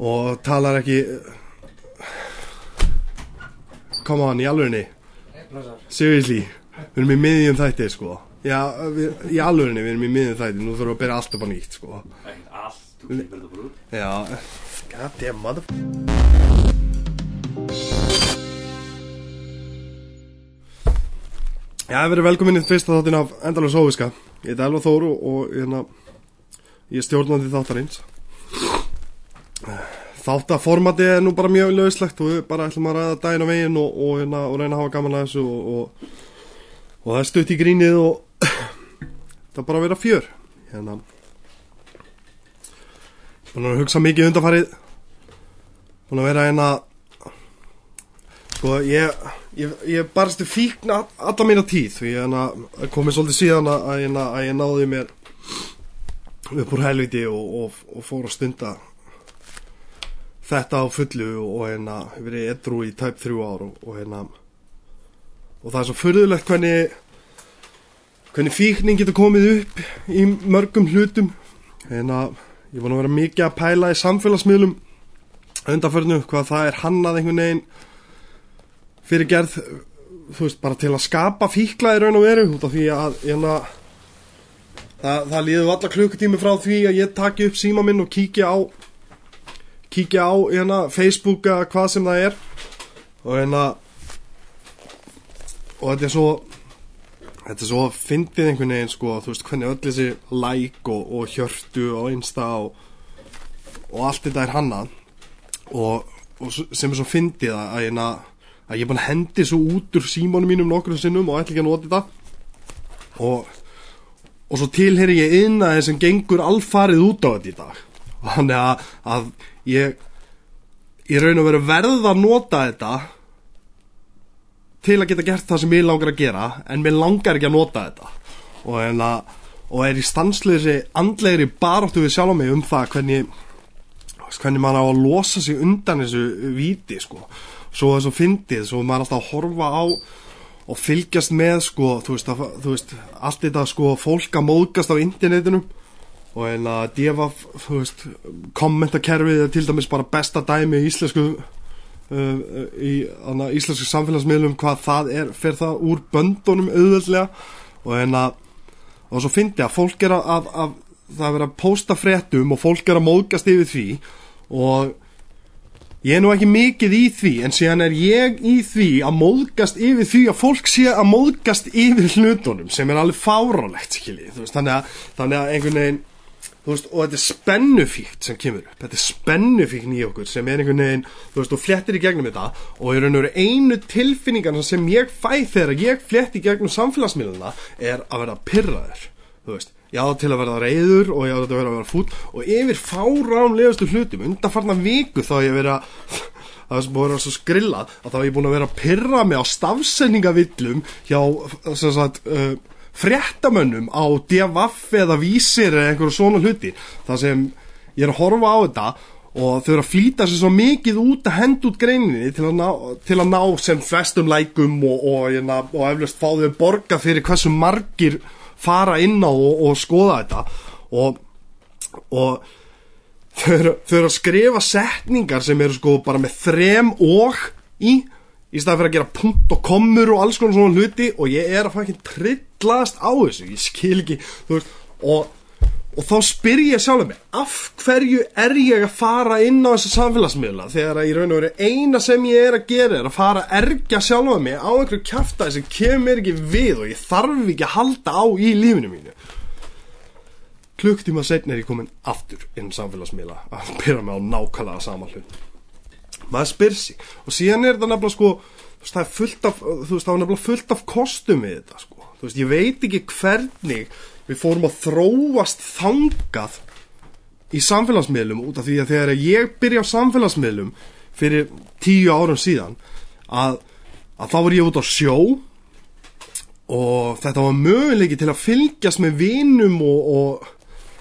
og talar ekki come on, í alvegni seriously, við erum í miðjum þætti sko. Já, við, í alvegni við erum í miðjum þætti, nú þurfum við að byrja allt upp á nýtt sko. Allt, klipir þetta bara út. Já, god damn mother Já, við erum velkominni til fyrsta þáttin af Endalus Óviska. Ég heiti Elva Þóru og hérna, ég er stjórnandi þáttarins Þáttaformati er nú bara mjög lauslegt. Og við bara ætlum að ræða á veginn og, og, hérna, og reyna að hafa gaman að þessu og, og, það er stutt í grínið og það er bara að vera fjör. Hérna. Búin að hugsa mikið undanfarið. Búin að vera hérna Sko, ég, ég, ég barstu fíkn all- alla mína tíð. Og ég hérna, komið svolítið síðan að, að, að ég náði mér upp úr helviti og fór að stunda þetta á fullu og hérna, verið edru í tæp þrjú ár og, og hérna og það er svo furðulegt hvernig hvernig fíknin getur komið upp í mörgum hlutum. Hérna, ég var nú að vera mikið að pæla í samfélagsmiðlum undanförnu hvað það er hannað einhvern veginn fyrir gerð þú veist, bara til að skapa fíkla í raun og veru út af því að hérna, það, það líður alla klukkutími frá því að ég taki upp síma minn og kíkja á kíkja á hérna, Facebook eða hvað sem það er. Og hérna og þetta er svo þetta er svo fyndið einhvern veginn sko, þú veist, hvernig öll þessi like og, og hjörtu og einsta og, og allt þetta er hannað. Og, og sem er svo fyndið að, að, hérna, að ég er búin að hendi svo út úr símónum mínum nokkrum sinnum og ætla ekki að nota þetta. Og, og svo tilheyri ég inn að sem gengur alfarið út á þetta í dag. Þannig að, að ég ég raun og veru verð að nota þetta til að geta gert það sem ég langar að gera en mér langar ekki að nota þetta. Og, en að, og er í stansleiri andlegri baráttu við sjálf mig um það hvernig hvernig maður á að losa sig undan þessu víti sko. Svo þessu fyndið, svo maður alltaf að horfa á og fylgjast með sko, þú veist, að, þú veist allt þetta sko, fólk að móðgast á internetinu og þú veist, kommentakerfið er til dæmis bara besta dæmi í íslensku uh, í anna, íslensku samfélagsmiðlum hvað það er, fer það úr böndunum auðveldlega. Og að og svo fyndi að fólk er að, að, að það er verið að pósta fréttum og fólk er að móðgast yfir því. Og ég er nú ekki mikið í því en síðan er ég í því að móðgast yfir því að fólk sé að móðgast yfir hlutunum sem er alveg fárálegt þannig að, þannig að einhvern veginn veist, og þetta er spennufíkt sem kemur upp, þetta er spennufíkn í okkur sem er einhvern veginn, þú veist, og flettir í gegnum þetta og í raun og veru einu tilfinningarna sem ég fæ þegar ég fletti í gegnum samfélagsmiðluna er að vera pyrraður, þú veist. Já til að verða reyður og já til að vera vera fút og yfir fáránlegustu hlutum undanfarnar viku þá ég verið að það er sem búið að vera svo skrillað að þá ég búin að vera að pyrra mig á stafsendingavillum hjá sem sagt, uh, fréttamönnum á DFF eða vísir eða einhverju svona hluti. Það sem ég er að horfa á þetta og þau eru að flýta sér svo mikið út að henda út greininni til að ná, til að ná sem flestum lækum og, og, og, og eflust fá þau borga fyrir hversu margir fara inn á og, skoða þetta. Og, þau eru, þau eru að skrifa setningar sem eru sko bara með þrem og í í staði fyrir að gera punkt og komur og alls konar svona hluti. Og ég er að fækinn trillast á þessu, ég skil ekki veist, og, og þá spyr ég sjálf mig, af hverju er ég að fara inn á þessu samfélagsmiðla þegar að í raun og veru eina sem ég er að gera er að fara að ergja sjálfa mig á einhverju kjaftaði sem kemur ekki við og ég þarf ekki að halda á í lífinu mínu. Klukktíma setn er ég komin aftur inn samfélagsmiðla að byrja mig á nákvæmlega sama hlut. Maður spyr sig og síðan er þetta nefnilega sko það er fullt af, veist, það er fullt af kostum við þetta sko þú veist, ég veit ekki hvernig við fórum að þróast þangað í samfélagsmiðlum út af því að þegar ég byrja á samfélagsmiðlum fyrir tíu árum síðan að, að þá var ég út á sjó og þetta var möguleiki til að fylgjast með vinum og, og,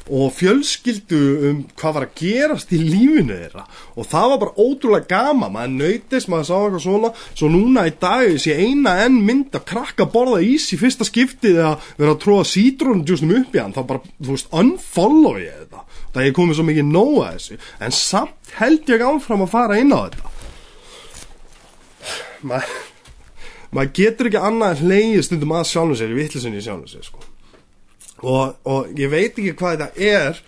og fjölskyldu um hvað var að gerast í lífinu þeirra. Og það var bara ótrúlega gama maður nöytist, maður sá eitthvað svona. Svo núna í dag sé eina enn mynd að krakka borða ís í fyrsta skiptið eða vera að tróða sítrónjúsnum upp í hann. Þá bara, þú veist, unfollow ég þetta. Það er komið svo mikið nóga þessu. En samt held ég áfram að fara inn á þetta. Maður maður getur ekki annað en hleyið stundum að sjálfum sér í vittlisunni sjálfum sér sko. Og, og ég veit ekki hvað þetta er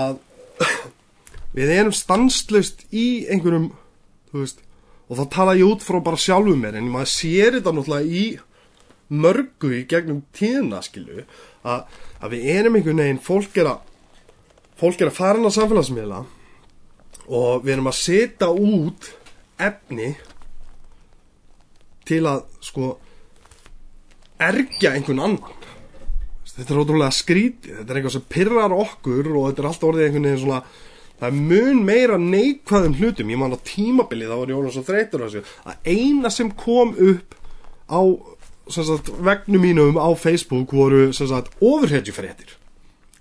að við erum stanslust í einhverjum veist og þá tala ég út frá bara sjálfum mér en maður sér þetta náttúrulega í mörgu í gegnum tíðina skilu að, að við erum einhvern veginn fólk er að fólk er að fara inn á samfélagsmiðla og við erum að setja út efni til að sko ergja einhvern annan þetta er ótrúlega skrítið. Þetta er eitthvað sem pyrrar okkur og þetta er alltaf orðið einhvern veginn svona það er mun meira neikvæðum hlutum. Ég man á tímabili þá var orðin svo þreytur að eina sem kom upp á sagt, vegnum mínum á Facebook voru ofurhetjufréttir.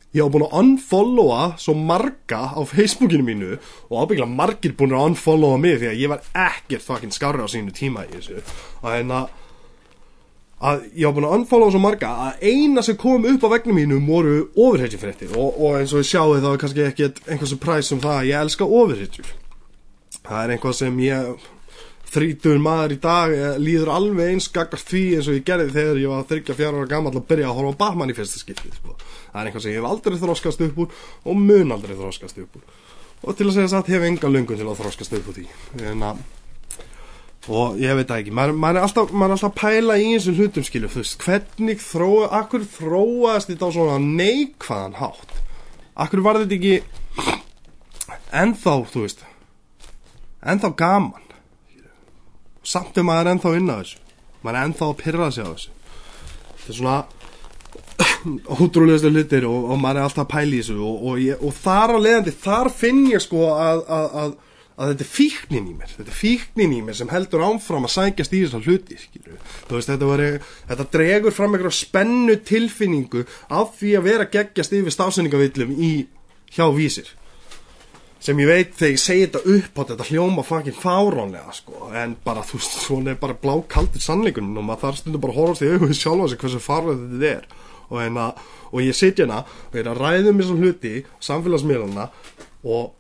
Ég á búin að unfollowa svo marga á Facebookinu mínu og ábyggla margir búin að unfollowa mig því að ég var ekkert fucking skarra á sínu tíma í þessu. Og hérna að ég á búin að unfollowa svo marga að eina sem kom upp á vegnum mínum voru ofurhetjufréttir. Og, og eins og ég sjáu þá er kannski ekkert einhvers præs um það. Að ég elska ofurhetjur. Það er einhvað sem ég þrítur maður í dag eh, líður alveg eins gaggar því eins og ég gerði þegar ég var 34 ára gammal að byrja að horfa á Batman í fyrsta skipti sko. það er einhvað sem ég hef aldrei þróskast upp úr og mun aldrei þróskast upp úr. Og til að segja satt hef enga lungun til að þróskast upp úr því. En að og ég veit ekki, maður, maður, er alltaf, maður er alltaf að pæla í eins og hlutum skilju þú veist, hvernig þróa, akkur þróaðast þetta á svona neikvæðan hátt? Akkur var þetta ekki ennþá, þú veist ennþá gaman? Samt er maður ennþá inn á þessu. Maður er ennþá að pyrra sig á þessu. Þetta er svona ótrúlegastu hlutir og, og maður er alltaf að pæla í þessu og, og, ég, og þar á leiðandi þar finn ég sko að, að, að, að þetta er fíknin í mér. Þetta er fíknin í mér sem heldur ámfram að sækjast í þessar hluti veist, þetta, var, þetta dregur fram eitthvað spennu tilfinningu af því að vera geggjast yfir stafsendingavillum í hjá vísir. Sem ég veit þegar ég segi þetta upp á þetta hljóma fangin fárónlega sko. En bara þú veist svona er bara blákaldur sannleikunum og maður þarf stundum bara horfast í auðvitað sjálfa sig hversu farlega þetta er. Og, hérna, og ég sitja hérna og ég er að ræða um þessum hluti samfélagsmiðlana og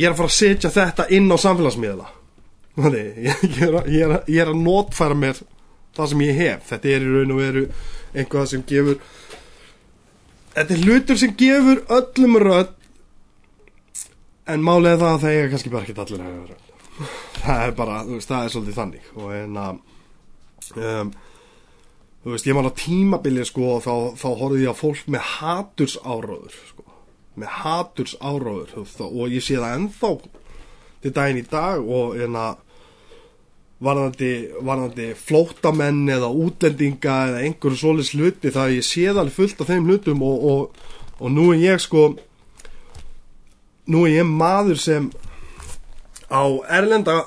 ég er að fara að setja þetta inn á samfélagsmiðla. Ég, ég, er að, að, að notfæra mér það sem ég hef. Þetta er í raun og veru einhvað sem gefur þetta er hlutur sem gefur öllum rödd en málega það að það eiga kannski bara ekki allir vera það er bara, þú veist, það er svolítið þannig. Og en að um, þú veist, ég man á tímabilið sko þá, þá horfið ég á fólk með haturs áróður sko, með haturs áróður og ég sé það ennþá til daginn í dag og en að varðandi, varðandi flótamenn eða útlendinga eða einhverju solis hluti það ég sé það alveg fullt af þeim hlutum og, og, og nú er ég sko nú er ég maður sem á erlenda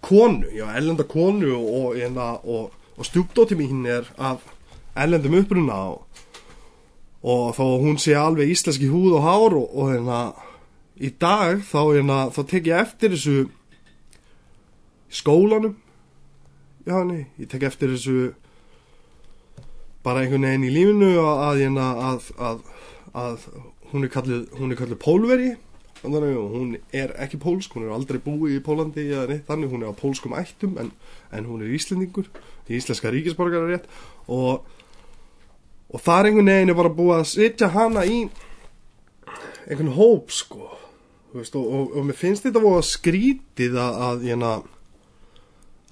konu, já erlenda konu og, hérna, og, og, stjúpdóti mín er af erlendum uppruna og þó hún sé alveg íslenski húð og hár og hérna í dag þá, hérna, þá tek ég eftir þessu skólanum. Já nei, ég tek eftir þessu bara einhvern veginn í lífinu að, að, hérna, að, að hún er kallið, kallið pólveri. Að hún er ekki pólsk hún er aldrei búið í Pólandi neitt, þannig. Hún er á pólskum ættum en, en hún er íslendingur, í íslenska ríkisborgar er rétt og, og það er einhvern veginn bara búið að setja hana í einhvern hóp sko. Veist, og, og, og mér finnst þetta að skrítið að, að, hérna,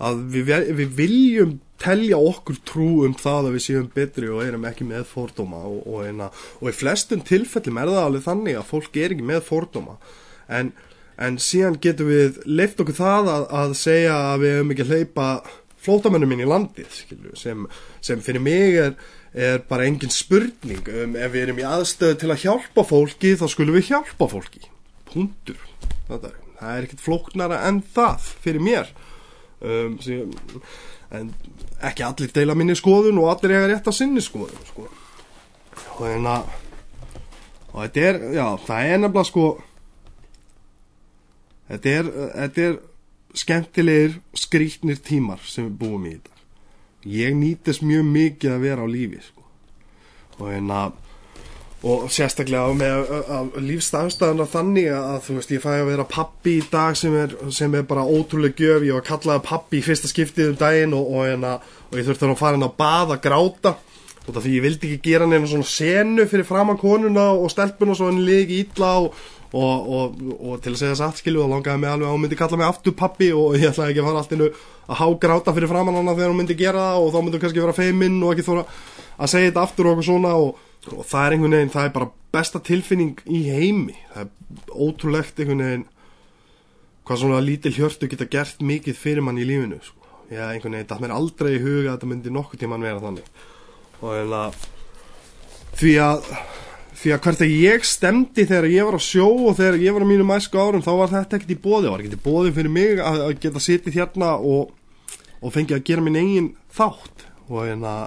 að við, við viljum telja okkur trú um það að við séum betri og erum ekki með fordóma og, og, eina, og í flestum tilfellum er það alveg þannig að fólk er ekki með fordóma. En, en síðan getum við leift okkur það að, að segja að við hefum ekki hleypa flótamennum inn í landið skilju, sem, sem fyrir mig er, er bara engin spurning um, ef við erum í aðstöðu til að hjálpa fólki þá skulum við hjálpa fólki. Punktur. Það er, er ekkert flóknara en það fyrir mér. Um, sem en ekki allir deila minni skoðun og allir eiga rétt að sinni skoðun sko. og en að og þetta er, já, það er nefnilega sko þetta er, þetta er skemmtilegir skrýtnir tímar sem við búum í þetta ég nýtist mjög mikið að vera á lífi sko. og hérna og sérstaklega með lífstafstæðuna þannig að þú veist ég fæ að vera pappi í dag sem er, sem er bara ótrúlega gjöf ég var kallaði pappi í fyrsta skiptið um daginn og, og, hérna, og ég þurfti að fara inn á bað að gráta og það því ég vildi ekki gera neina svona senu fyrir framann konuna og stelpun og svo henni liði ítla og, og til að segja satt skilju þá langaði mig alveg að hún myndi kalla mig aftur pappi og ég ætlaði ekki að fara alltaf að há gráta fyrir framann hana þegar hún myndi gera það og þá myndi hún kannski vera feiminn og ekki þóra að segja þetta aftur og eitthvað svona og og það er einhvern veginn, það er bara besta tilfinning í heimi það er ótrúlegt einhvern veginn hvað svona lítil hjörtu geta gert mikið fyrir mann í lífinu sko. ég einhvern veginn, það mér aldrei í huga að þetta myndi nokkuð tíman vera þannig og að því að því að hvert að ég stemdi þegar ég var á sjó og þegar ég var á mínu mæsku árum þá var þetta ekkert í bóði, það var ekkert í bóði fyrir mig að, að geta sittið hérna og, og fengið að gera minn eigin þátt. Og en að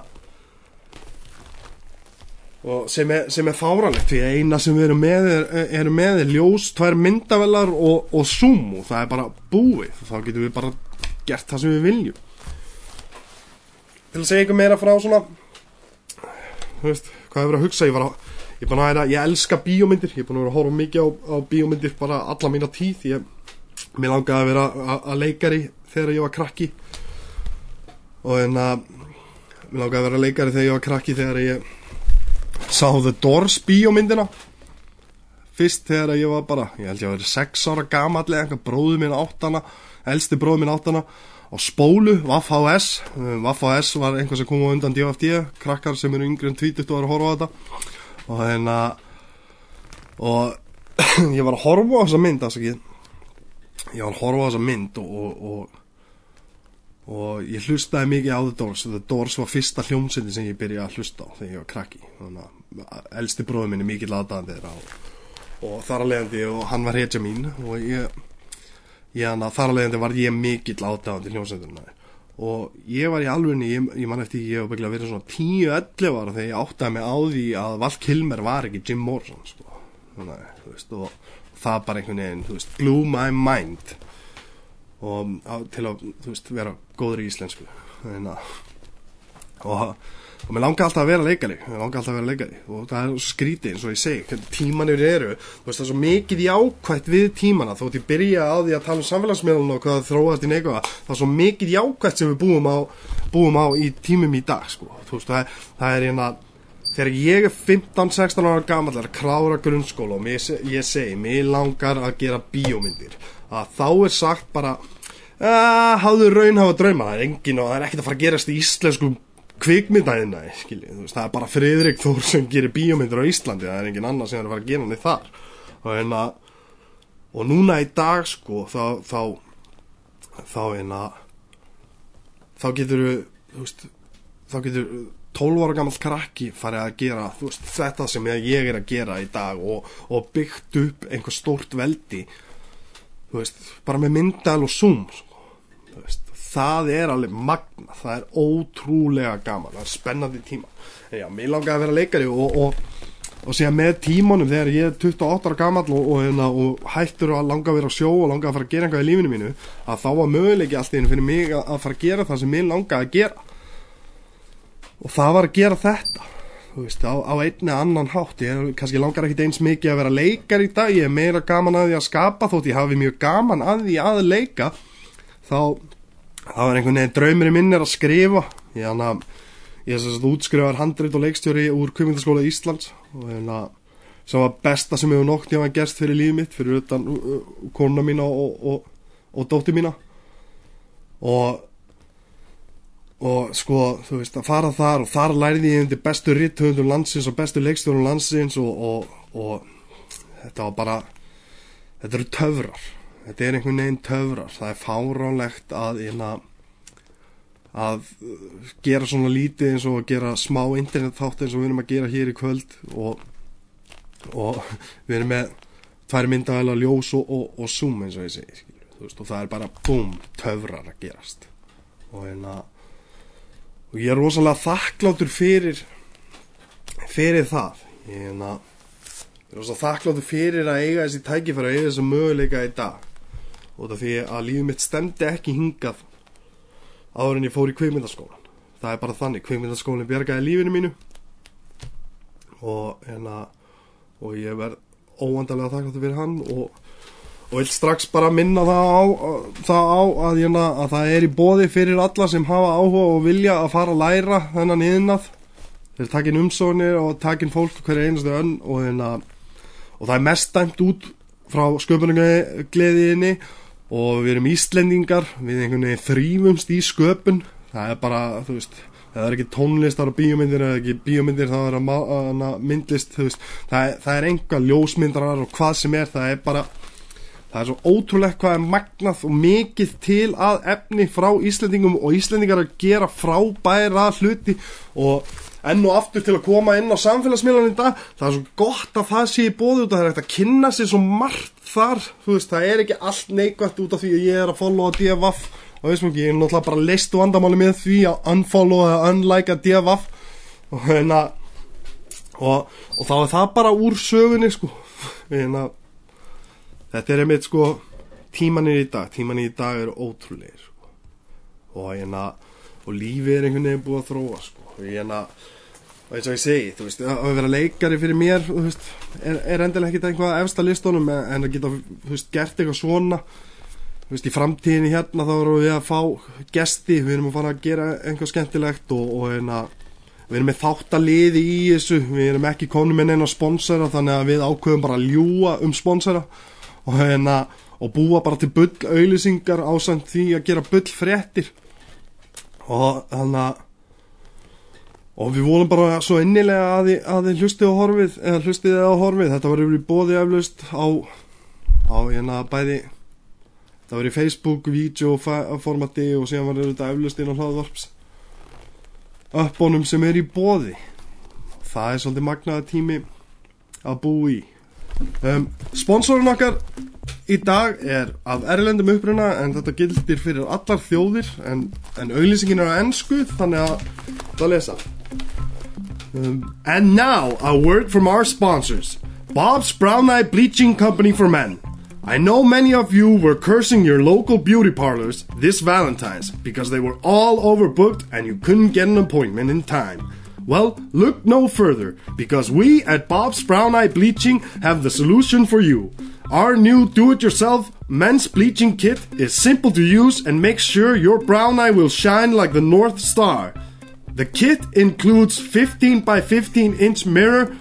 og sem er, er fáranlegt því að eina sem við erum með er, erum með er ljós, tvær myndavellar og, og zoom og það er bara búið. Þá getum við bara gert það sem við viljum. Til að segja ykkur meira frá svona þú veist, hvað hefur að hugsa? Ég var að, ég er búin að hæra, ég elska bíómyndir. Ég er búin að vera að horfa mikið á, á bíómyndir bara alla mína tíð. Ég, mér langaði að vera að leikari þegar ég var krakki. Og en að mér langaði að vera leikari þegar ég var krakki þegar ég sá The Doors bíómyndina. Fyrst þegar ég var bara ég held ég að vera 6 ára eitthvað bróðu mín áttana elsti bróðu mín áttana á spólu, Vaff HS Vaff HS var einhvað sem kom á undan DFD krakkar sem eru yngri en 20 og var að horfa á þetta og hérna og ég var að horfa á þessa mynd ég var að horfa á þessa mynd og, og, og og ég hlustaði mikið á The Doors. The Doors var fyrsta hljómsindi sem ég byrjaði að hlusta á þegar ég var krakki. Þannig að elsti bróður minni mikið lataðan þeirra og, og þar að leiðandi og hann var hetja mín og ég, ég þar að leiðandi var ég mikið lataðan til hljómsindina og ég var í alvegni ég, ég man eftir ég hef bygglega verið svona 10-11 ára þegar ég áttaði mig á því að Val Kilmer var ekki Jim Morrison sko. þannig, veist, og það bara einhvern veginn veist, blew my mind og á, til að veist, vera góður í íslensku Þeina, og, og mér langar alltaf að vera leikari. Mér langar alltaf að vera leikari. Og það er skrítið eins og ég segi tímanir eru, veist, það er svo mikið jákvægt við tímana. Þótt ég byrja á því að tala um samfélagsmiðlun og hvað þróast í neikvæða það er svo mikið jákvægt sem við búum á, búum á í tímum í dag sko. veist, það, það er eina þegar ég er 15-16 ára gammal er að klára grunnskóla og mér, ég segi mér langar að gera bíómyndir. Að þá er sagt bara að hafðu raun hafa drauma. Það er er ekkert að fara að gerast í íslensku kvikmyndæðina það er bara Fridrik Þór sem gerir bíómyndir á Íslandi það er engin annar sem er að fara að gera hann í þar og, enna, og núna í dag sko þá þá, þá, enna, þá getur veist, þá getur 12 ára gammal krakki farið að gera veist, þetta sem ég er að gera í dag og, og byggt upp einhver stórt veldi veist, bara með myndal og zoom sko. veist, það er alveg magna, það er ótrúlega gaman, það er spennandi tíma. En já, mér langaði að vera leikari og, og, og segja með tímanum þegar ég er 28 ára gammal og, hérna, og hættur að langa að vera á sjó og langa að fara að gera eitthvað í lífinu mínu að þá var möguleiki allt einu fyrir mig að, fara að gera það sem mér langaði að gera. Og það var að gera þetta Veist, á, á einni annan hátt. Ég kannski langar ekki eins mikið að vera leikar í dag ég er meira gaman að því að skapa þótt ég hafi mjög gaman að því að leika þá þá er einhvern veginn draumurinn minn er að skrifa. Ég er að ég er þess að útskrifaður handrit og leikstjóri úr Kvímyndaskóla Íslands og hérna sem var besta sem hefur nokt ég hafa gerst fyrir lífið mitt fyrir utan kona mína og, og, og dótti mína. Og og sko, þú veist, að fara þar og þar lærði ég undir bestu ritthundum landsins og bestu leikstjónum landsins og, og þetta var bara þetta eru töfrar þetta er einhvern veginn töfrar. Það er fáránlegt að eina, að gera svona lítið eins og að gera smá internet þátt eins og við erum að gera hér í kvöld og, og við erum með tvær myndavæla ljós og zoom eins og ég segi veist, og það er bara búm, töfrar að gerast. Og eina og ég er rosalega þakkláttur fyrir fyrir það. Ég, na, ég er svo þakkláttur fyrir að eiga þessi tækifæri að eiga þessi möguleika í dag út af því að lífið mitt stemdi ekki hingað áður en ég fór í kvikmyndaskólan það er bara þannig, kvikmyndaskólinn bjargaði lífinu mínu. Og hérna og ég verð óvandarlega þakkláttur fyrir hann og, og vil strax bara minna það á, það á að, hérna, að það er í bóði fyrir alla sem hafa áhuga og vilja að fara að læra þennan yðnað þeir takin umsóknir og takin fólk hverja einustu önn og, hérna, og það er mest dæmt út frá sköpunugleðinni og við erum Íslendingar við einhvern veginn þrýfumst í sköpun. Það er bara, þú veist það er ekki tónlistar og bíómyndir eða ekki bíómyndir það er að, myndlist veist, það, er, það er enga ljósmyndarar og hvað sem er, það er bara það er svo ótrúlegt hvað er magnað og mikið til að efni frá Íslendingum og Íslendingar að gera frábæra hluti. Og enn og aftur til að koma inn á samfélagsmiðlan í dag, það er svo gott að það sé í bóði út að það er hægt að kynna sér svo margt þar, þú veist, það er ekki allt neikvægt út af því að ég er að followa DFF og veist mér ekki, ég er náttúrulega bara leist vandamáli með því að unfollow eða unlike að DFF og hérna og, og þá er það bara úr sögunni sko. Hérna þetta er einmitt sko tímanir í dag, tímanir í dag eru ótrúlegir sko. og hérna og lífið er einhvern veginn búið að þróa sko og hérna eins og ég segi, þú veist, að vera leikari fyrir mér, þú veist, er, er endilega ekkit einhvað að efsta listunum en en að geta, þú veist, gert eitthvað svona. Þú veist, í framtíðinni hérna þá erum við að fá gesti, við erum að fara að gera einhvað skemmtilegt og, og hérna við erum með þáttaliði í þessu við erum ekki konum með neina sponsora þannig að við ákveðum bara að ljúa um sponsora og hérna og búa bara til bull auðlýsingar ásand því að gera bull fréttir og þannig að og við volum bara svo innilega að þið, að þið hlustið á horfið eða hlustið á horfið, þetta var yfir bóði eflaust á, á hérna bæði það var í Facebook, videoformati og síðan var þetta eflaust inn á hlaðvarps uppbónum sem er í bóði það er svolítið magnaða tími að bú í. Um, sponsorinn okkar í dag er af erlendum uppruna en þetta gildir fyrir allar þjóðir en, en auglýsingin er á ennsku þannig að það lesa Um, and now, a word from our sponsors Bob's Brown Eye Bleaching Company for Men. I know many of you were cursing your local beauty parlors this Valentine's because they were all overbooked and you couldn't get an appointment in time. Well, look no further because we at Bob's Brown Eye Bleaching have the solution for you. Our new do it yourself men's bleaching kit is simple to use and makes sure your brown eye will shine like the North Star. The kit includes 15 by 15 inch mirror,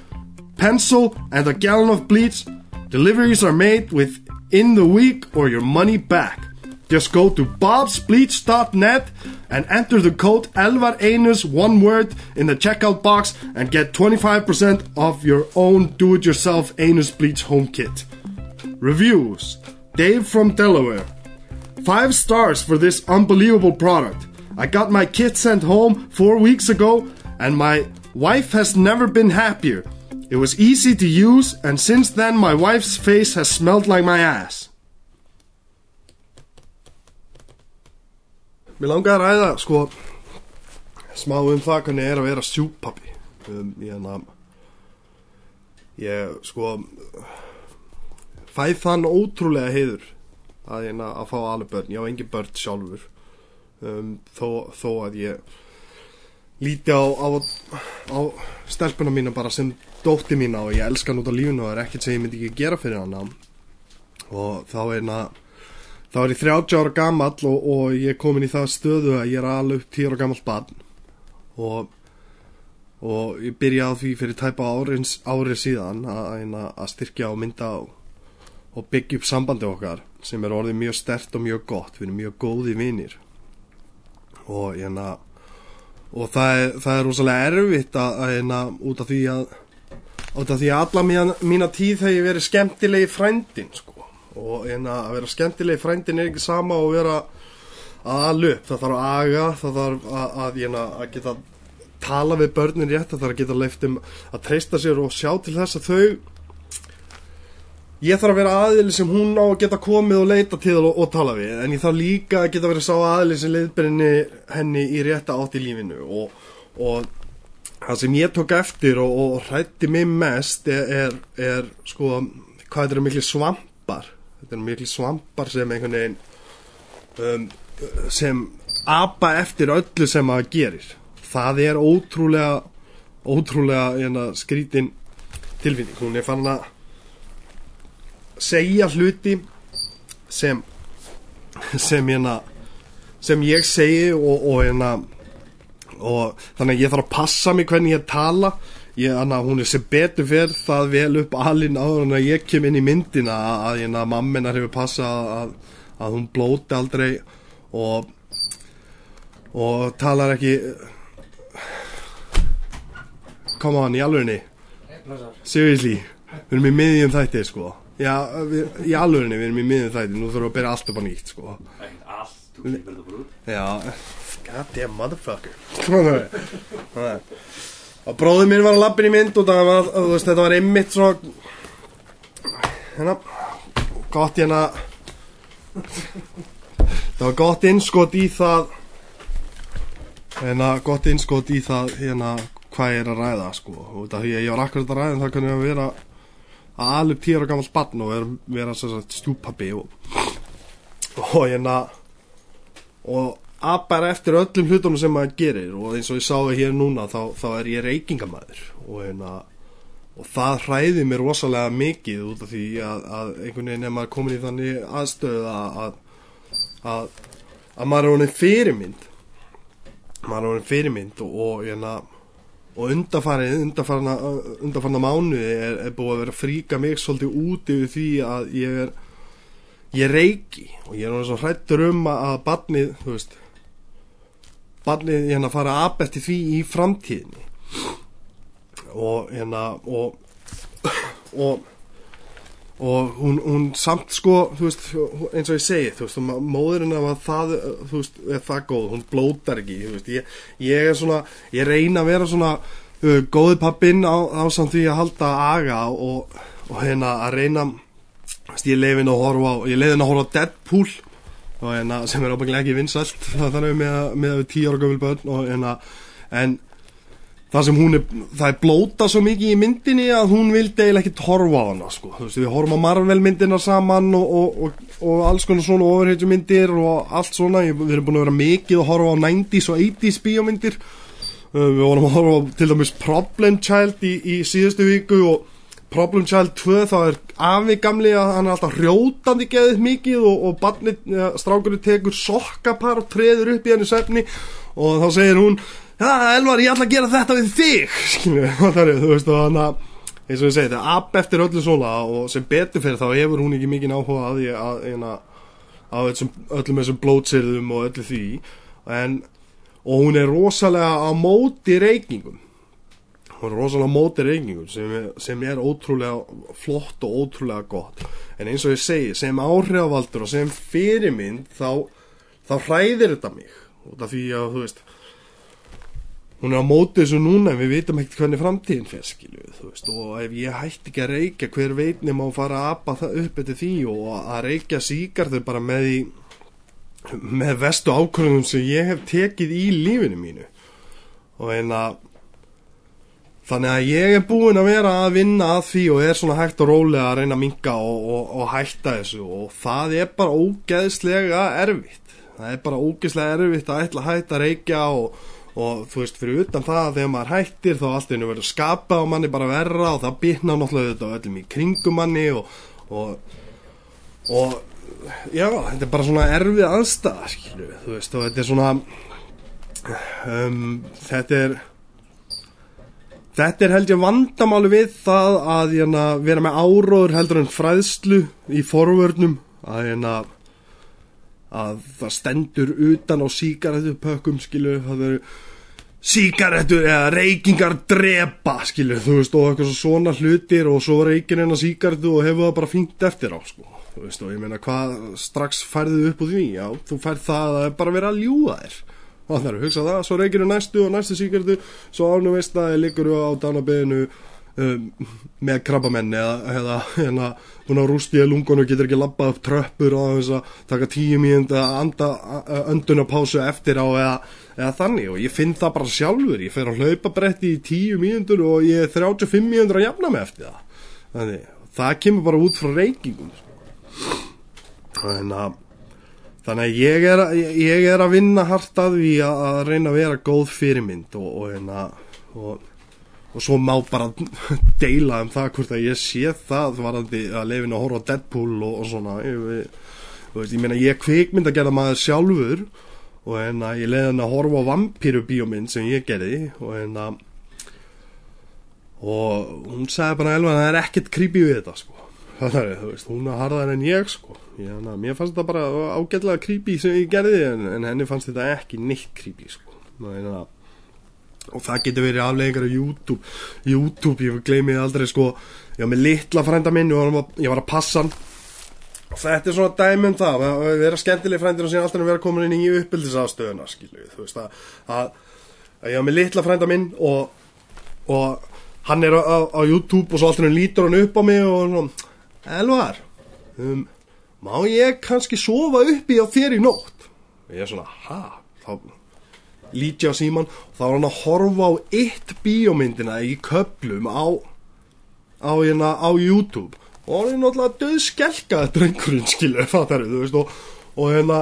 pencil, and a gallon of bleach. Deliveries are made within the week or your money back. Just go to bobsbleach.net and enter the code Elvar Einus one word in the checkout box and get 25% off your own do-it-yourself Anus Bleach home kit. Reviews Dave from Delaware. Five stars for this unbelievable product. I got my kit sent home four weeks ago, and my wife has never been happier. It was easy to use, and since then, my wife's face has smelled like my ass. Mér langar að ræða, sko, smá um það hvernig er að vera sjúpappi. Um, ég, na, ég, sko, fæð þann ótrúlega heiður að, na, að fá alveg börn. Ég á engin börn sjálfur um, þó, þó að ég líti á, á, á stelpuna mína bara sem dótti mína og ég elska hann út á lífinu og það er ekkert sem ég myndi ekki gera fyrir hana. Og þá er na, þá er ég 30 ára gamall og, og ég er komin í það stöðu að ég er alveg 10 ára gamall barn. Og og ég byrjaði því fyrir tæpa árið, árið síðan að, að styrkja og mynda á og byggja upp sambandi okkar sem er orðið mjög stert og mjög gott. Við erum mjög góði vinir og hérna og það er, það er rosalega erfitt að, að hérna út af því að út af því að alla mína, mína tíð þegar ég verið skemmtilegi frændin sko. Og hérna að vera skemmtilegi frændin er ekki sama og vera að alup, það þarf að aga það þarf að, að, hérna, að geta tala við börnin rétt það þarf að geta leiftum að treysta sér og sjá til þess að þau ég þarf að vera aðili sem hún á að geta komið og leita til og, og tala við en ég þarf líka að geta verið sá aðili sem leiðberinni henni í rétta átt í lífinu. Og, og, það sem ég tók eftir og, og hrætti mig mest er, er, er sko, hvað þetta eru miklu svampar. Þetta eru miklu svampar sem einhvern veginn um, sem apa eftir öllu sem maður gerir. Það er ótrúlega ótrúlega hérna, skrítin tilfinning, hún er fann að segja hluti sem sem hérna sem ég segi og, og hérna og þannig að ég þarf að passa mig hvernig ég tala. Ég, þannig að hún er sem betur fyrir það vel upp alinn áður en að ég kem inn í myndina að, að hérna, mamminar hefur passað að, að hún blóti aldrei og og talar ekki come on, í alvegni seriously, við erum í miðjum þætti sko já, við, í alvegni við erum í miðjum þætti, nú þurfum við að byrja allt upp á nýtt sko. Allt, þú klipir þetta bara út. Já, goddamn motherfucker. Þannig Og bróður minn var að lappin í mynd og það var, veist, þetta var einmitt svona Hérna Gott hérna Það var gott innskot í það Hérna, gott innskot í það Hérna, hvað ég er að ræða, sko. Og þetta, ég, ég var akkurat að ræða um það hvernig að vera Að alveg tíra gamalt barn og vera, vera sagt stjúpabbi og Og hérna og apar eftir öllum hlutunum sem maður gerir og eins og ég sá það hér núna þá, þá er ég reykingamæður og, hérna, og það hræði mér rosalega mikið út af því að, að einhvern veginn er maður komin í þannig aðstöðu að, að, að, að maður er honin fyrirmynd. Maður er honin fyrirmynd og, og, hérna, og undarfarið undarfarna, undarfarna mánuði er, er búið að vera að fríka mig svolítið út yfir því að ég er ég reiki. Og ég er náttúrulega svo hrættur um að, barnið, þú veist barnið hérna fara að apelti því í framtíðinni. Og hérna og og og hún, hún samt sko veist, eins og ég segi þú veist, móðurinn að það veist, er það góð, hún blótar ekki veist, ég, ég er svona, ég reyna að vera svona uh, góði pappinn á, á samt því að halda aga og, og hérna að reyna ég leiði henni að horfa á að horfa á Deadpool og hérna, sem er ábyggilega ekki vinsælt þannig með, með tíu ára gömul börn og hérna, en það sem hún er, það er blóta svo mikið í myndinni að hún vildi eiginlega ekkert horfa á hana sko, þú veist, við horfum á Marvel myndina saman og, og, og, og alls konar svona overheitjumyndir og allt svona, við erum búin að vera mikið að horfa á 90s og 80s bíómyndir. Við vorum að horfa á til dæmis Problem Child í, í síðustu viku og Problem Child 2 þá er afi gamli að hann er alltaf hrjótandi geðið mikið og, barnið, strákurinn tekur sokkapar og treður upp í henni svefni. Og þá segir hún Já, Elvar, ég ætla að gera þetta við þig Skilju, það er, þú veist, og hann að eins og ég segi, þetta app eftir öllu svona og sem betur fyrir þá hefur hún ekki mikið áhuga að því að, að, að öllum, þessum blótsirðum og öllu því. En, og hún er rosalega á móti reykingum. Hún er rosalega á móti reykingum sem sem er ótrúlega flott og ótrúlega gott. En eins og ég segi, sem áhrifavaldur og sem fyrirmynd þá, þá hræðir þetta mig. Út af því að, þú veist hún er á móti þessu núna en við vitum ekkert hvernig framtíðin fer skilju og ef ég hætti ekki að reykja hver veitni má fara að apa það upp eftir því? Og að reykja síkartur bara með í með vestu ákvörðum sem ég hef tekið í lífinu mínu. Og en að þannig að ég er búinn að vera að vinna að því og er svona hægt og rólega að reyna að minka og, og, og hætta þessu. Og það er bara ógeðslega erfitt. Það er bara ógeðslega erfitt að ætla að hætta að reykja og og þú veist fyrir utan það að þegar maður hættir þá allt einu verður skapað og manni bara verra og það bitna náttúrulega þetta öllum í kringum manni og, og, og já, þetta er bara svona erfið aðstæða skilju, þú veist og þetta er svona um, þetta er þetta er held ég vandamáli við það að hérna, vera með áróður heldur en fræðslu í forvörnum að hérna að það stendur utan á sígarettupökkum skilju, það eru sígarettur eða reykingar drepa skilju, þú veist, og eitthvað svona hlutir og svo reykir hennar sígarettu og hefur það bara fínt eftir á, sko. Þú veist, og ég meina, hvað strax færðu upp úr því, já, þú færð það að það bara verið að ljúga þér. Og það er að hugsa það, svo reykir næstu og næstu sígarettu svo ánum veist að liggur á dánabeðinu um, með krabbamenn eða, hérna, búin að rústi í lungun og getur ekki labbað upp tröppur og þess að taka tíu mínúnd að á eða, þannig og ég finn það bara sjálfur. Ég fer að hlaupa bretti í tíu mínúndur og ég er 35 mínúndur að jafna mig eftir það. Þannig, það kemur bara út frá reykingum sko. þannig að Þannig að ég er, ég er að vinna hart að því að, að reyna að vera góð fyrirmynd og, og, hérna, og, og svo má bara deila um það hvort að ég sé það varandi að lefin að horfa á Deadpool og svona. Ég, veist, ég meina ég kvikmynd að gera maður sjálfur og hérna ég leiði hann að horfa á vampíru bíómynd sem ég gerði og hérna og hún sagði bara elva að það er ekkert creepy við þetta sko. Það er, þú veist, hún er harðar en ég sko. Ég, hana, mér fannst þetta bara ágætlega creepy sem ég gerði en, en henni fannst þetta ekki neitt creepy sko. Ná, og það getur verið afleggingar á YouTube YouTube, ég gleymi aldrei sko. Ég var með litla frænda minn og ég var að passa hann þetta er svona dæmum það að vera skemmtileg frændir og síðan alltaf vera komin inn í uppbyldisafstöðuna skilu, þú veist að, að, að ég var með litla frænda minn og, og hann er á, á, YouTube og svo alltaf lítur hann upp á mig og svona Elvar um, má ég kannski sofa uppi á þér í nótt? Og ég er svona, ha? Þá líti ég á síman og þá er hann að horfa á eitt bíómyndina í köplum á á, hérna, á YouTube og hann er náttúrulega döð skelka þetta einhverjum skilu, fattar við, þú veist og, og hérna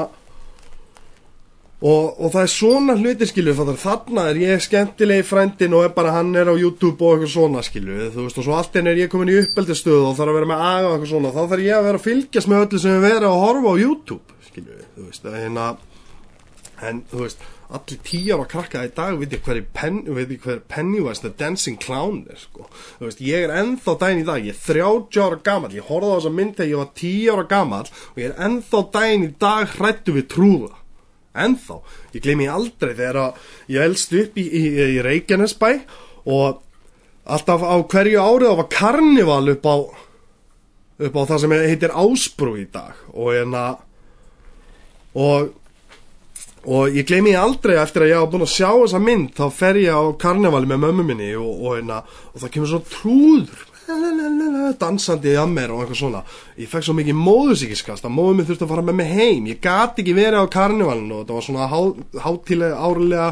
og, og það er svona hluti fattar, þarna er ég skemmtilegi frændin og er bara hann er á YouTube og eitthvað svona skilu þú veist og svo allt einn er ég komin í uppeldistöðu og þarf að vera með aða og eitthvað svona þá þarf ég að vera að fylgjast með öllu sem við vera að horfa á YouTube skilu þú veist að hérna en þú veist allir tíjar að krakka í dag veit ég hver, pen, hver Pennywise the Dancing Clown er sko. Þú veist ég er ennþá dæn í dag ég er 30 ára gammal ég horfði á þessa mynd þegar ég var 10 ára gammal og ég er ennþá dæn í dag hrættu við trúða. Ennþá, ég gleymi aldrei þegar að ég elst upp í, í, í Reykjanesbæ og alltaf á hverju árið á var karnival upp á upp á það sem heitir Ásbrú í dag og hérna og og ég gleymi aldrei eftir að ég hafa búin að sjá þessa mynd þá fer ég á karnevali með mömmu minni og, og, hérna, og það kemur svona trúður. Dansandi að mér og eitthvað svona. Ég fekk svo mikið móðusíkiskast að móðu minn þurfti að fara með mig heim. Ég gati ekki verið á karnevalinu og það var svona há, hátilega árlega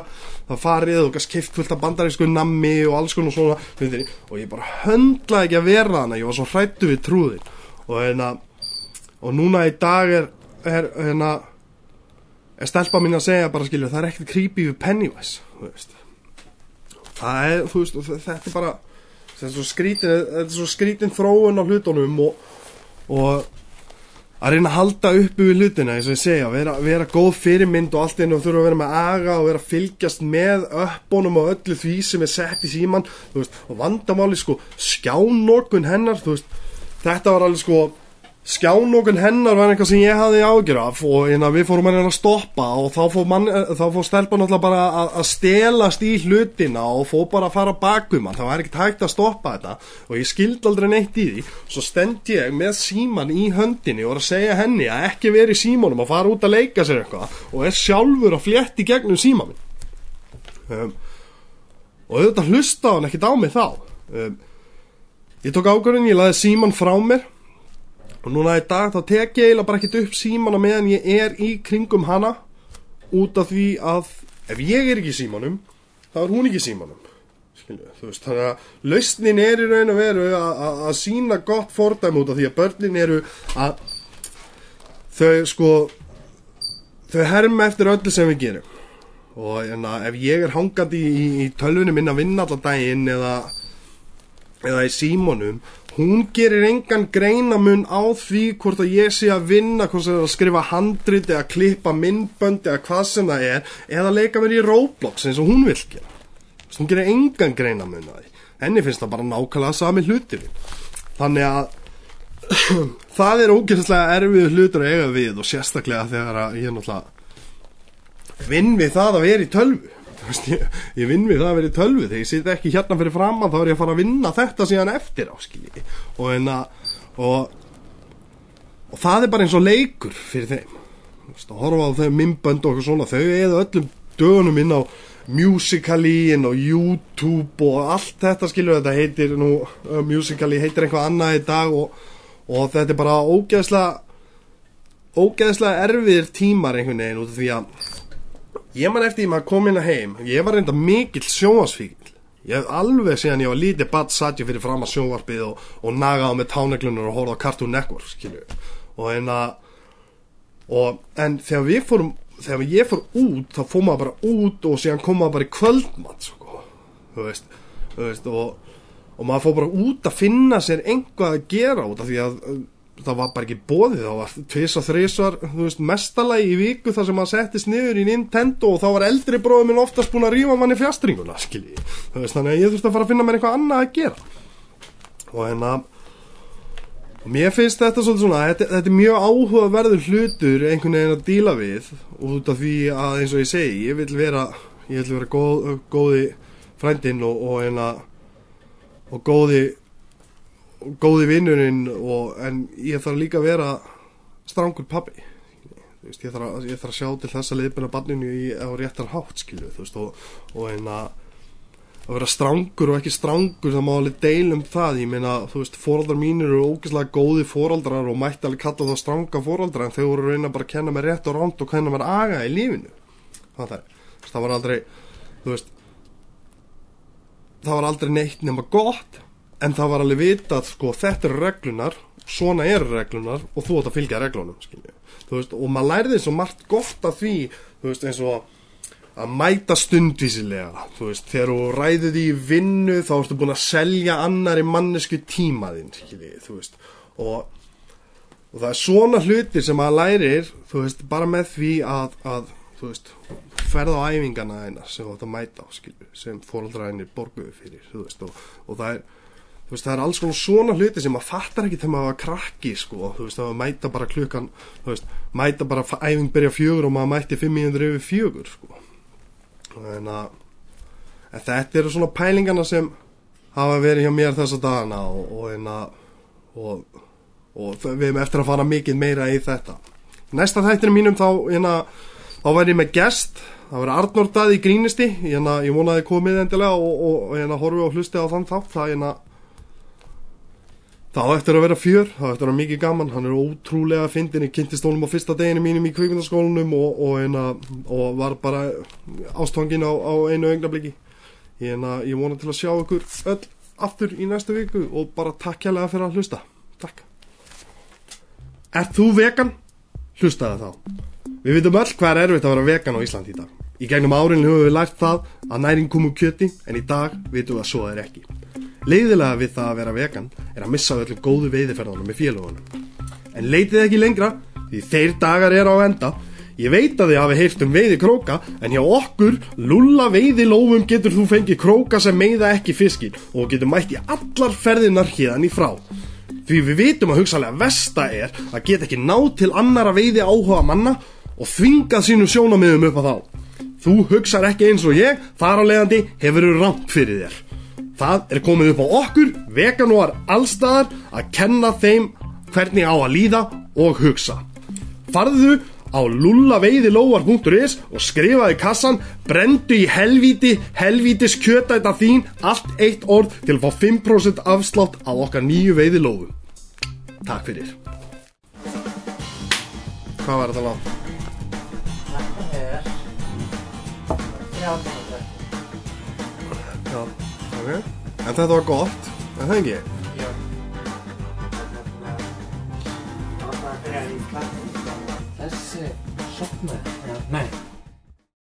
það farið og gæst keift fullt af bandarísku nammi og alls konar svona og ég bara höndlaði ekki að vera þannig ég var svo hrættu við trúðin og hérna og núna í dag er, er hérna er stelpa mín að segja bara skilju það er ekkert creepy við Pennywise það er þú veist þetta er bara þetta er svo skrítin, er svo skrítin þróun á hlutunum og, og að reyna að halda uppi við hlutina eins og ég segja, vera, vera góð fyrirmynd og allt einu og þurfa að vera með aga og vera að fylgjast með uppbónum og öllu því sem er sett í síman veist, og vandamáli sko skjánokun hennar veist, þetta var alveg sko skjánokun hennar var eitthvað sem ég hafði ágjör af og hérna, við fórum að stoppa og þá fór, man, þá fór stelpa náttúrulega bara að, að stelast í hlutina og fór bara að fara bakum hann, það var ekkert hægt að stoppa þetta og ég skildi aldrei neitt í því. Svo stend ég með síman í höndinni og var að segja henni að ekki veri símanum að fara út að leika sér eitthvað og er sjálfur að flétti gegnum síman um, og auðvitað hlusta hann ekkert á mig þá. Um, ég tók ákvörðin, ég laði síman frá mér og núna í dag þá tek ég eiginlega bara ekkert upp síman á meðan ég er í kringum hana út af því að ef ég er ekki símanum þá er hún ekki símanum. Skilju, veist, þannig að lausnin er í raun og veru að sína gott fordæm út af því að börnin eru að þau sko þau herma eftir öllu sem við gerum. Og enna, ef ég er hangandi í, í, tölvunum minn að vinna allar daginn eða, eða í símanum hún gerir engan greinamun á því hvort að ég sé að vinna hvort það er að skrifa handrit eða klippa minnbönd eða hvað sem það er eða leika mér í Roblox eins og hún vil gera. Hún gerir engan greinamun á því. Henni finnst það bara nákvæmlega sami hlutir þannig að það er ógeðslega erfið hlutur að eiga við og sérstaklega þegar að ég náttúrulega vinn við það að vera í tölvu veist, ég, ég vinn við það að vera í tölvu. Þegar ég siti ekki hérna fyrir framann þá er ég að fara að vinna þetta síðan eftir á skilji. Og, enna, og, og það er bara eins og leikur fyrir þeim. Veist, að horfa á þau minnbönd og svona þau eða öllum dögunum inn á Musical.ly inn á YouTube og allt þetta skilur þetta heitir nú uh, Musical.ly heitir eitthvað annað í dag og, og þetta er bara ógeðslega ógeðslega erfiðir tímar einhvern veginn út af því að ég man eftir því maður kom inn að heim. Ég var reynda mikill sjónvarsfíkil ég hef alveg síðan ég var lítið badd satt ég fyrir fram að sjónvarpið og, og nagaði með táneglunar og horfði á Cartoon Network skilju og en að og en þegar við fórum þegar ég fór út þá fór maður bara út og síðan kom maður bara í kvöldmatt sko, þú veist, þú veist og, og maður fór bara út að finna sér einhvað að gera út af því að það var bara ekki bóðið þá var tvis og þrisvar, þú veist, mestalagi í viku þar sem maður settist niður í Nintendo og þá var eldri bróðum minn oftast búin að rífa manni fjastringuna, skilji. Þú veist, þannig að ég þurfti að fara að finna mér eitthvað annað að gera. Og hérna og mér finnst þetta svolítið svona þetta, þetta er mjög áhugaverður hlutur einhvern veginn að díla við út af því að eins og ég segi ég vil vera, ég vil vera góð, góði frændinn og, og hérna og góði góði vinnurinn og, en ég þarf líka að vera strangur pabbi. Ég, þarf að, ég þarf að sjá til þess að liðbyrna barninu í, á réttar hátt skilju þú veist og, og hérna að vera strangur og ekki strangur það má alveg deilum það, ég meina þú veist, fóraldrar mínir eru ógeðslega góði fóraldrar og mætti alveg kalla það stranga fóraldrar en þau voru reyna bara að kenna mér rétt og ránt og kenna mér aga í lífinu. Það, það, það var aldrei veist það var aldrei neitt nema gott en það var alveg vitað sko þetta eru reglunar, svona eru reglunar og þú átt að fylgja reglunum veist, og maður lærði svo margt gott af því þú veist, eins og að mæta stundvísilega þú veist, þegar þú ræðið í vinnu þá ertu búin að selja annari mannesku tímaðinn þú veist, og, og það er svona hlutir sem maður lærir þú veist, bara með því að, að þú veist, ferða á æfingana eina sem þú átt að mæta á, skilju sem fóraldræðinir borguðu fyrir, þú veist. Og, og það er þú veist, það er alls konar svona hluti sem maður fattar ekki þegar maður var krakki, sko, þú veist, það var mæta bara klukkan, þú veist, mæta bara æfing byrja fjögur og maður mætti 500 yfir fjögur, sko. En að en þetta eru svona pælingana sem hafa verið hjá mér þessa dagana og, og, en að, og, og við erum eftir að fara mikið meira í þetta. Næsta þættinu mínum þá, en að, þá væri ég með gest. Það verið Arnór Daði grínisti. En að ég vonaði komið endilega og að horfi og hlusti á þann þátt. Það að Það eftir að vera fjör, það eftir að vera mikið gaman, hann er ótrúlega fyndin, ég kynntist honum á fyrsta deginu mínum í kvikmyndaskólanum og, og, eina, og var bara ástofangin á, á einu augnabliki. Ég, ég vona til að sjá ykkur öll aftur í næstu viku og bara takk hérlega fyrir að hlusta. Takk. Er þú vegan? Hlustaði þá. Við vitum öll hvað er erfitt að vera vegan á Ísland í dag. Í gegnum árinu höfum við lært það að næring kom úr kjöti en í dag vitum við að svo er ekki. Leiðilega við það að vera vegan er að missa öllum góðu veiðiferðunum með félagunum. En leitið ekki lengra því þeir dagar er á enda. Ég veit að þið hafi heyrt um veiði króka en hjá okkur, lulla veiði lófum getur þú fengið króka sem meiða ekki fiskin og getur mætt í allar ferðinar hérðan í frá. Því við vitum að hugsalega versta er að geta ekki ná til annara veiði áhuga manna og þvingað sínum sjónamiðum upp á þá. Þú hugsar ekki eins og ég, þar á leiðandi hefur þú rámt fyrir þér. Það er komið upp á okkur, veganúar allstaðar, að kenna þeim hvernig á að líða og hugsa. Farðu á lullaveiðilóar.is og skrifaði kassan, brendu í helvíti, helvítis kjötæta þín, allt eitt orð til að fá 5% afslátt á okkar nýju veiðilófu. Takk fyrir. Hvað var þetta látt? Þetta er 30 Já, ok. En þetta var gott, en það ekki? Já Þessi sopnaði Nei